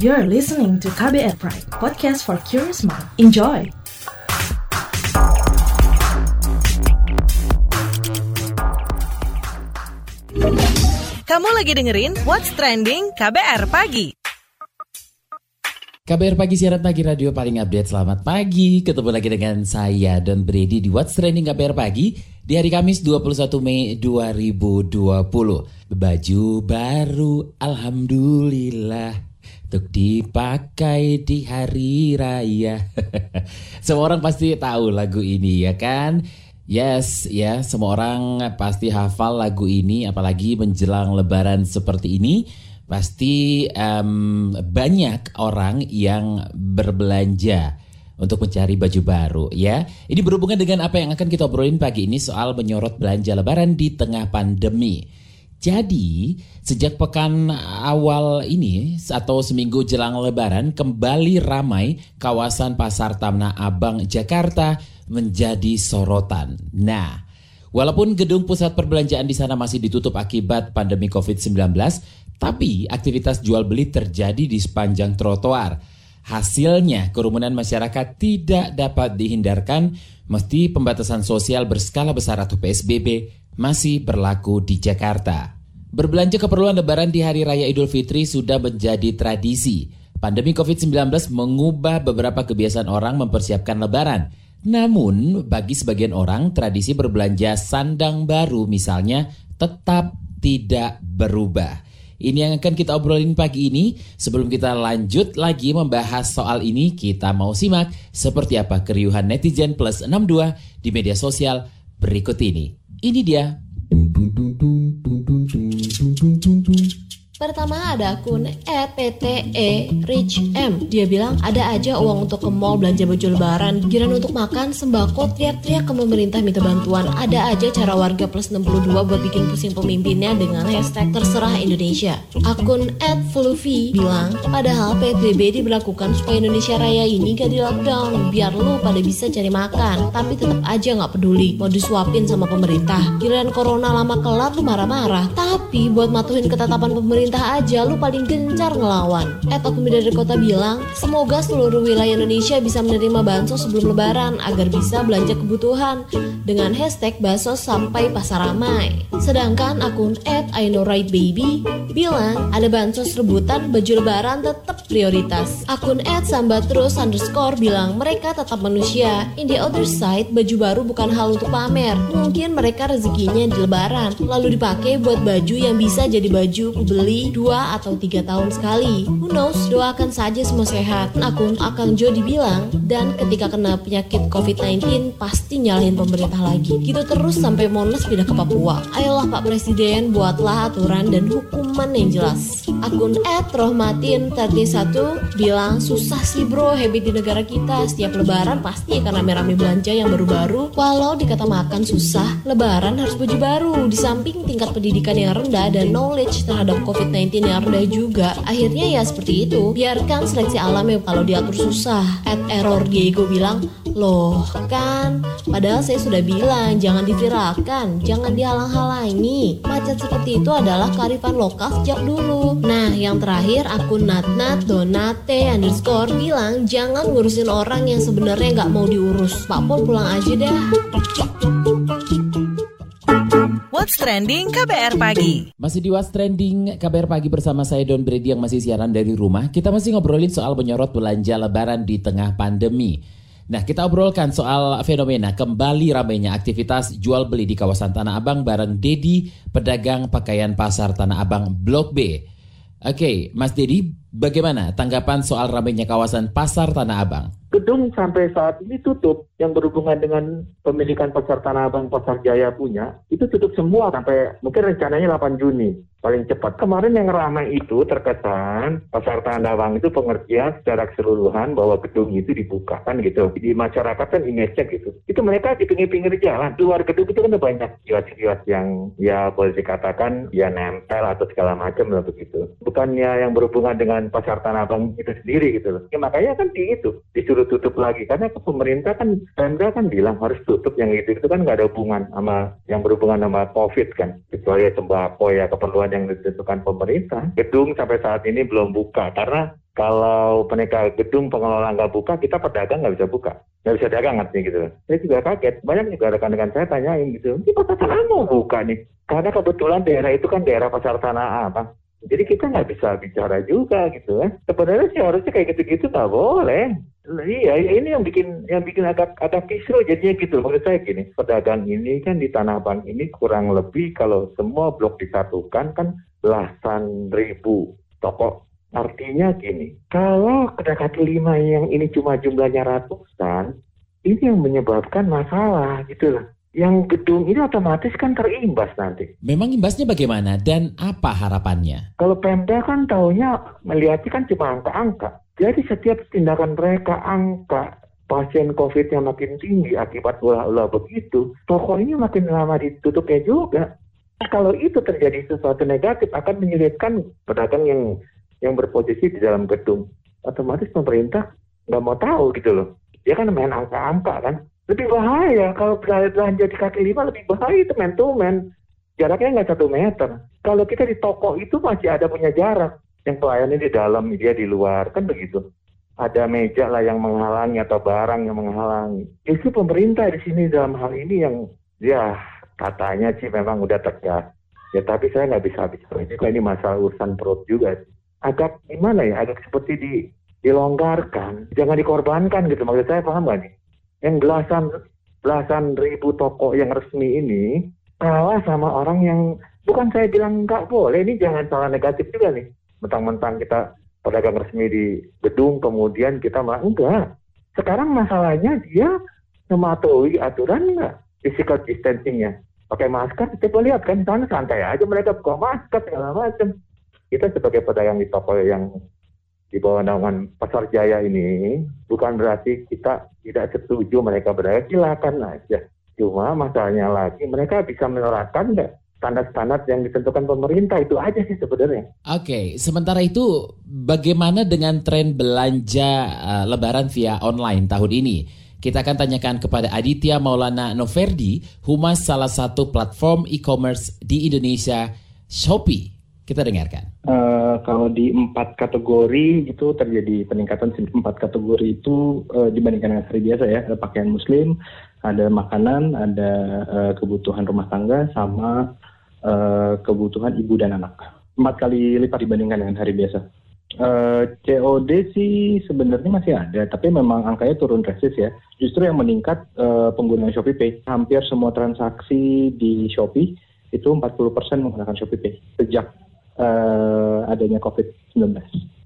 You're listening to KBR Pride, podcast for curious mind. Enjoy! Kamu lagi dengerin What's Trending KBR Pagi. KBR Pagi siaran pagi radio paling update. Selamat pagi. Ketemu lagi dengan saya Don Brady di What's Trending KBR Pagi di hari Kamis 21 Mei 2020. Baju baru alhamdulillah untuk dipakai di hari raya. Semua orang pasti tahu lagu ini ya kan? Yes, ya semua orang pasti hafal lagu ini apalagi menjelang lebaran seperti ini pasti um, banyak orang yang berbelanja untuk mencari baju baru ya. Ini berhubungan dengan apa yang akan kita obrolin pagi ini soal menyorot belanja lebaran di tengah pandemi. Jadi, sejak pekan awal ini atau seminggu jelang lebaran kembali ramai kawasan Pasar Tanah Abang Jakarta menjadi sorotan. Nah, walaupun gedung pusat perbelanjaan di sana masih ditutup akibat pandemi COVID-19, tapi aktivitas jual beli terjadi di sepanjang trotoar. Hasilnya, kerumunan masyarakat tidak dapat dihindarkan meski pembatasan sosial berskala besar atau PSBB masih berlaku di Jakarta. Berbelanja keperluan lebaran di Hari Raya Idul Fitri sudah menjadi tradisi. Pandemi COVID-19 mengubah beberapa kebiasaan orang mempersiapkan lebaran. Namun, bagi sebagian orang, tradisi berbelanja sandang baru misalnya tetap tidak berubah. Ini yang akan kita obrolin pagi ini. Sebelum kita lanjut lagi membahas soal ini, kita mau simak seperti apa keriuhan netizen plus 62 di media sosial berikut ini. Ini dia Pertama ada akun @pte_richm. Dia bilang ada aja uang untuk ke mall belanja baju lebaran, giran untuk makan, sembako, teriak-teriak ke pemerintah minta bantuan. Ada aja cara warga plus 62 buat bikin pusing pemimpinnya dengan hashtag terserah Indonesia. Akun @fluffy bilang, padahal PSBB diberlakukan supaya Indonesia Raya ini gak di lockdown, biar lu pada bisa cari makan. Tapi tetap aja nggak peduli, mau disuapin sama pemerintah. Giliran corona lama kelar lu marah-marah. Tapi buat matuhin ketetapan pemerintah pemerintah aja lu paling gencar ngelawan. Et Okumi dari kota bilang, semoga seluruh wilayah Indonesia bisa menerima bansos sebelum lebaran agar bisa belanja kebutuhan dengan hashtag bansos sampai pasar ramai. Sedangkan akun at I know right baby bilang ada bansos rebutan baju lebaran tetap prioritas. Akun at sambat terus underscore bilang mereka tetap manusia. In the other side, baju baru bukan hal untuk pamer. Mungkin mereka rezekinya di lebaran, lalu dipakai buat baju yang bisa jadi baju beli dua atau tiga tahun sekali. Who knows, doakan saja semua sehat. Akun Akang Jo dibilang, dan ketika kena penyakit COVID-19 pasti nyalahin pemerintah lagi. Gitu terus sampai Monas pindah ke Papua. Ayolah Pak Presiden, buatlah aturan dan hukuman yang jelas. Akun Rohmatin 31 bilang, susah sih bro, habit di negara kita. Setiap lebaran pasti akan rame-rame belanja yang baru-baru. Walau dikata makan susah, lebaran harus baju baru. Di samping tingkat pendidikan yang rendah dan knowledge terhadap COVID COVID-19 yang rendah juga. Akhirnya ya seperti itu. Biarkan seleksi alam ya kalau diatur susah. At error Diego bilang, loh kan, padahal saya sudah bilang jangan diviralkan, jangan dihalang-halangi. Macet seperti itu adalah kearifan lokal sejak dulu. Nah, yang terakhir akun Natnat Donate underscore bilang jangan ngurusin orang yang sebenarnya nggak mau diurus. Pak Pol pulang aja deh. What's Trending KBR Pagi. Masih di What's Trending KBR Pagi bersama saya Don Brady yang masih siaran dari rumah. Kita masih ngobrolin soal menyorot belanja lebaran di tengah pandemi. Nah, kita obrolkan soal fenomena kembali ramainya aktivitas jual beli di kawasan Tanah Abang bareng Dedi, pedagang pakaian pasar Tanah Abang Blok B. Oke, Mas Dedi, bagaimana tanggapan soal ramainya kawasan pasar Tanah Abang? gedung sampai saat ini tutup yang berhubungan dengan pemilikan pasar Tanah Abang, Pasar Jaya punya, itu tutup semua sampai mungkin rencananya 8 Juni paling cepat. Kemarin yang ramai itu terkesan Pasar Tanah Abang itu pengertian secara keseluruhan bahwa gedung itu dibuka kan gitu. Di masyarakat kan image gitu. Itu mereka di pinggir-pinggir jalan. Luar gedung itu kan banyak kios-kios yang ya boleh dikatakan ya nempel atau segala macam lah begitu. Bukannya yang berhubungan dengan dengan pasar Tanah Abang itu sendiri gitu loh. Ya, makanya kan di itu disuruh tutup lagi karena ke pemerintah kan Pemda kan bilang harus tutup yang itu itu kan nggak ada hubungan sama yang berhubungan sama COVID kan kecuali sembako ya keperluan yang ditentukan pemerintah. Gedung sampai saat ini belum buka karena kalau peneka gedung pengelola nggak buka, kita pedagang nggak bisa buka. Nggak bisa dagang artinya gitu. Saya juga kaget. Banyak juga rekan-rekan saya tanyain gitu, ini pasar tanah mau buka nih. Karena kebetulan daerah itu kan daerah pasar tanah apa. Jadi kita nggak bisa bicara juga gitu ya. Sebenarnya sih harusnya kayak gitu-gitu nggak boleh. Iya, ini yang bikin yang bikin agak agak kisru jadinya gitu. Menurut saya gini, pedagang ini kan di Tanah Abang ini kurang lebih kalau semua blok disatukan kan belasan ribu toko Artinya gini, kalau kaki lima yang ini cuma jumlahnya ratusan, ini yang menyebabkan masalah gitu loh. Yang gedung ini otomatis kan terimbas nanti. Memang imbasnya bagaimana dan apa harapannya? Kalau Pemda kan taunya melihatnya kan cuma angka-angka. Jadi setiap tindakan mereka angka pasien COVID yang makin tinggi akibat ulah-ulah begitu, toko ini makin lama ditutupnya juga. Kalau itu terjadi sesuatu negatif akan menyulitkan pedagang yang yang berposisi di dalam gedung. Otomatis pemerintah nggak mau tahu gitu loh. Dia kan main angka-angka kan. Lebih bahaya kalau belanja di kaki lima lebih bahaya itu man to man. Jaraknya nggak satu meter. Kalau kita di toko itu masih ada punya jarak. Yang pelayannya di dalam, dia di luar. Kan begitu. Ada meja lah yang menghalangi atau barang yang menghalangi. Justru pemerintah di sini dalam hal ini yang ya katanya sih memang udah tegas. Ya tapi saya nggak bisa bicara ini, ini masalah urusan perut juga agak gimana ya, agak seperti di, dilonggarkan, jangan dikorbankan gitu. Maksud saya paham gak nih? Yang belasan belasan ribu toko yang resmi ini kalah sama orang yang bukan saya bilang nggak boleh ini jangan salah negatif juga nih. Mentang-mentang kita pedagang resmi di gedung kemudian kita malah enggak. Sekarang masalahnya dia mematuhi aturan nggak? Physical distancingnya. Pakai masker kita lihat kan sana santai aja mereka buka masker segala macam. Kita sebagai pedagang di toko yang di bawah naungan Pasar Jaya ini bukan berarti kita tidak setuju mereka berdagang, silakan aja. Cuma masalahnya lagi mereka bisa menerapkan nggak standar-standar yang ditentukan pemerintah itu aja sih sebenarnya. Oke, sementara itu bagaimana dengan tren belanja uh, Lebaran via online tahun ini? Kita akan tanyakan kepada Aditya Maulana Noverdi, humas salah satu platform e-commerce di Indonesia, Shopee. Kita dengarkan. Uh, kalau di empat kategori itu terjadi peningkatan empat kategori itu uh, dibandingkan dengan hari biasa ya ada pakaian muslim, ada makanan, ada uh, kebutuhan rumah tangga, sama uh, kebutuhan ibu dan anak. Empat kali lipat dibandingkan dengan hari biasa. Uh, COD sih sebenarnya masih ada, tapi memang angkanya turun drastis ya. Justru yang meningkat uh, pengguna Shopee Pay. Hampir semua transaksi di Shopee itu 40% menggunakan Shopee Pay sejak uh, adanya COVID-19.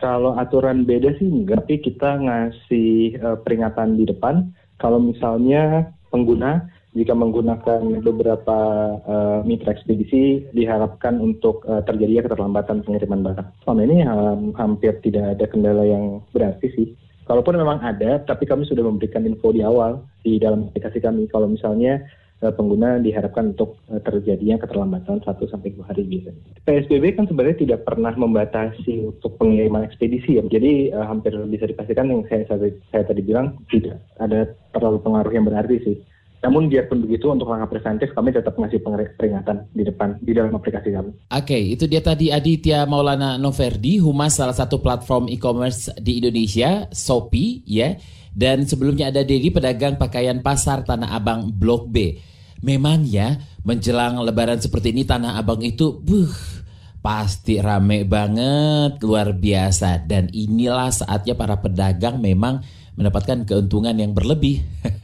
Kalau aturan beda sih enggak, tapi kita ngasih uh, peringatan di depan kalau misalnya pengguna jika menggunakan beberapa uh, mitra ekspedisi diharapkan untuk uh, terjadinya keterlambatan pengiriman barang. Selama ini um, hampir tidak ada kendala yang berarti sih. Kalaupun memang ada, tapi kami sudah memberikan info di awal di dalam aplikasi kami. Kalau misalnya pengguna diharapkan untuk eh, terjadinya keterlambatan 1 sampai 2 hari biasanya. PSBB kan sebenarnya tidak pernah membatasi untuk pengiriman ekspedisi ya. Jadi uh, hampir bisa dipastikan yang saya, saya, saya tadi bilang tidak ada terlalu pengaruh yang berarti sih. Namun biarpun begitu untuk langkah preventif kami tetap ngasih peringatan di depan di dalam aplikasi kami. Oke, okay, itu dia tadi Aditya Maulana Noverdi, humas salah satu platform e-commerce di Indonesia, Shopee ya. Dan sebelumnya ada Dedi pedagang pakaian pasar Tanah Abang Blok B. Memang ya, menjelang lebaran seperti ini Tanah Abang itu buh pasti rame banget, luar biasa. Dan inilah saatnya para pedagang memang mendapatkan keuntungan yang berlebih.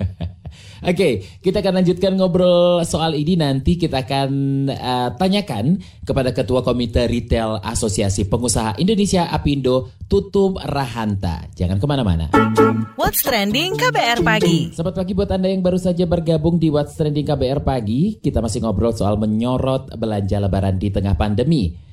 Oke, okay, kita akan lanjutkan ngobrol soal ini nanti kita akan uh, tanyakan kepada Ketua Komite Retail Asosiasi Pengusaha Indonesia Apindo, Tutum Rahanta. Jangan ke mana-mana. What's Trending KBR Pagi. Selamat pagi buat Anda yang baru saja bergabung di What's Trending KBR Pagi. Kita masih ngobrol soal menyorot belanja lebaran di tengah pandemi.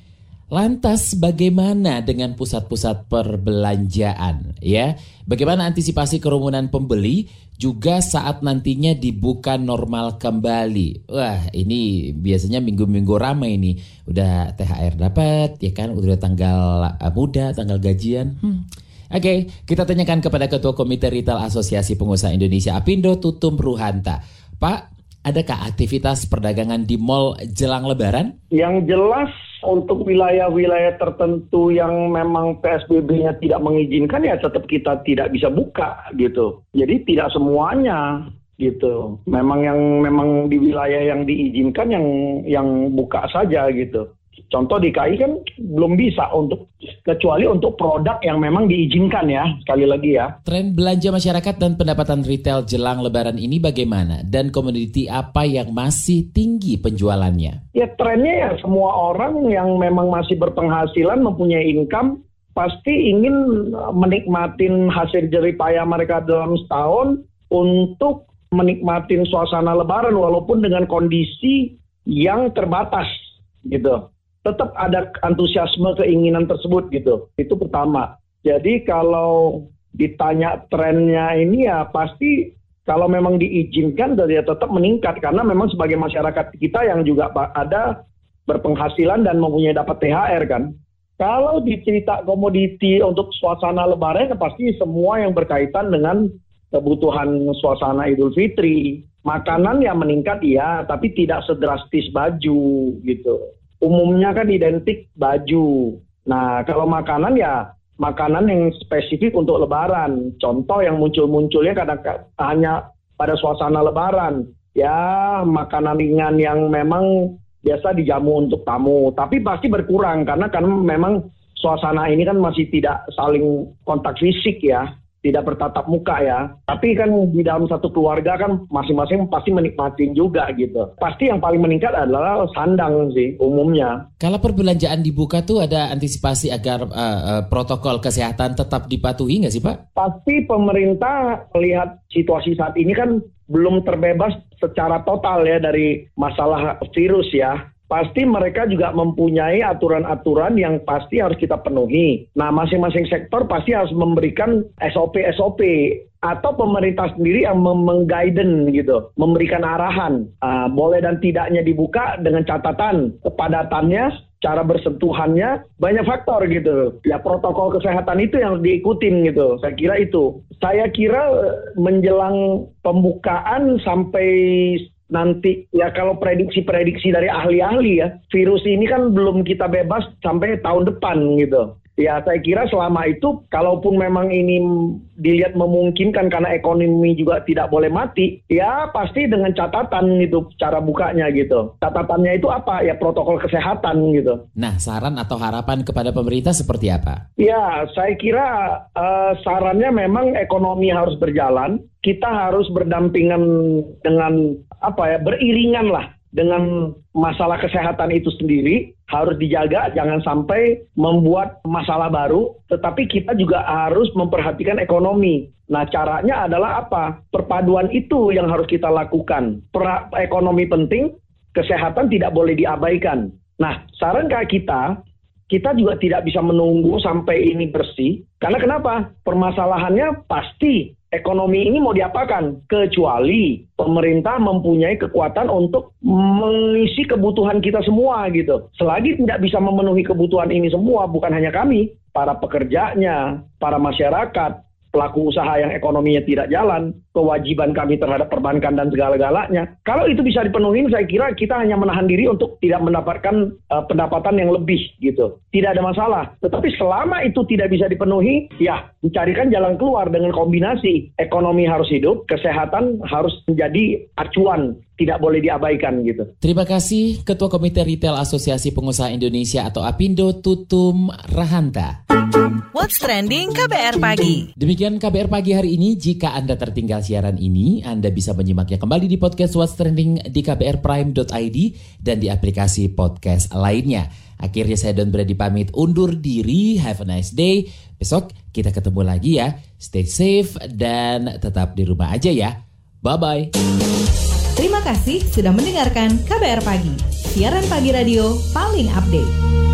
Lantas bagaimana dengan pusat-pusat perbelanjaan ya? Bagaimana antisipasi kerumunan pembeli juga saat nantinya dibuka normal kembali? Wah, ini biasanya minggu-minggu ramai ini. Udah THR dapat ya kan, udah tanggal uh, muda, tanggal gajian. Hmm. Oke, okay, kita tanyakan kepada Ketua Komite Retail Asosiasi Pengusaha Indonesia Apindo Tutum Ruhanta. Pak, adakah aktivitas perdagangan di mall jelang lebaran? Yang jelas untuk wilayah-wilayah tertentu yang memang PSBB-nya tidak mengizinkan ya tetap kita tidak bisa buka gitu. Jadi tidak semuanya gitu. Memang yang memang di wilayah yang diizinkan yang yang buka saja gitu. Contoh di KI kan belum bisa untuk kecuali untuk produk yang memang diizinkan ya sekali lagi ya. Tren belanja masyarakat dan pendapatan retail jelang Lebaran ini bagaimana dan komoditi apa yang masih tinggi penjualannya? Ya trennya ya semua orang yang memang masih berpenghasilan mempunyai income pasti ingin menikmatin hasil jeripaya mereka dalam setahun untuk menikmatin suasana Lebaran walaupun dengan kondisi yang terbatas gitu tetap ada antusiasme keinginan tersebut gitu. Itu pertama. Jadi kalau ditanya trennya ini ya pasti kalau memang diizinkan ya tetap meningkat karena memang sebagai masyarakat kita yang juga ada berpenghasilan dan mempunyai dapat THR kan. Kalau dicerita komoditi untuk suasana lebaran ya pasti semua yang berkaitan dengan kebutuhan suasana Idul Fitri. Makanan ya meningkat ya, tapi tidak sedrastis baju gitu umumnya kan identik baju. Nah, kalau makanan ya makanan yang spesifik untuk lebaran. Contoh yang muncul-munculnya kadang hanya pada suasana lebaran. Ya, makanan ringan yang memang biasa dijamu untuk tamu, tapi pasti berkurang karena kan memang suasana ini kan masih tidak saling kontak fisik ya tidak bertatap muka ya. Tapi kan di dalam satu keluarga kan masing-masing pasti menikmati juga gitu. Pasti yang paling meningkat adalah sandang sih umumnya. Kalau perbelanjaan dibuka tuh ada antisipasi agar uh, uh, protokol kesehatan tetap dipatuhi nggak sih Pak? Pasti pemerintah melihat situasi saat ini kan belum terbebas secara total ya dari masalah virus ya pasti mereka juga mempunyai aturan-aturan yang pasti harus kita penuhi. Nah, masing-masing sektor pasti harus memberikan SOP-SOP atau pemerintah sendiri yang mengguiden gitu, memberikan arahan. Uh, boleh dan tidaknya dibuka dengan catatan kepadatannya, cara bersentuhannya, banyak faktor gitu. Ya protokol kesehatan itu yang diikutin gitu. Saya kira itu. Saya kira eh, menjelang pembukaan sampai nanti ya kalau prediksi-prediksi dari ahli-ahli ya virus ini kan belum kita bebas sampai tahun depan gitu. Ya saya kira selama itu kalaupun memang ini dilihat memungkinkan karena ekonomi juga tidak boleh mati ya pasti dengan catatan gitu cara bukanya gitu. Catatannya itu apa? Ya protokol kesehatan gitu. Nah saran atau harapan kepada pemerintah seperti apa? Ya saya kira uh, sarannya memang ekonomi harus berjalan kita harus berdampingan dengan apa ya beriringan lah dengan masalah kesehatan itu sendiri. Harus dijaga jangan sampai membuat masalah baru. Tetapi kita juga harus memperhatikan ekonomi. Nah caranya adalah apa? Perpaduan itu yang harus kita lakukan. Per ekonomi penting kesehatan tidak boleh diabaikan. Nah saran kita kita juga tidak bisa menunggu sampai ini bersih. Karena kenapa? Permasalahannya pasti ekonomi ini mau diapakan kecuali pemerintah mempunyai kekuatan untuk mengisi kebutuhan kita semua gitu. Selagi tidak bisa memenuhi kebutuhan ini semua bukan hanya kami, para pekerjanya, para masyarakat, pelaku usaha yang ekonominya tidak jalan, kewajiban kami terhadap perbankan dan segala-galanya. Kalau itu bisa dipenuhi, saya kira kita hanya menahan diri untuk tidak mendapatkan uh, pendapatan yang lebih gitu. Tidak ada masalah. Tetapi selama itu tidak bisa dipenuhi, ya dicarikan jalan keluar dengan kombinasi ekonomi harus hidup, kesehatan harus menjadi acuan tidak boleh diabaikan gitu. Terima kasih Ketua Komite Retail Asosiasi Pengusaha Indonesia atau APindo Tutum Rahanta. What's trending KBR pagi? Demikian KBR pagi hari ini. Jika Anda tertinggal siaran ini, Anda bisa menyimaknya kembali di podcast What's Trending di kbrprime.id dan di aplikasi podcast lainnya. Akhirnya saya Don Brady pamit undur diri. Have a nice day. Besok kita ketemu lagi ya. Stay safe dan tetap di rumah aja ya. Bye-bye. Terima kasih sudah mendengarkan KBR Pagi, siaran pagi radio paling update.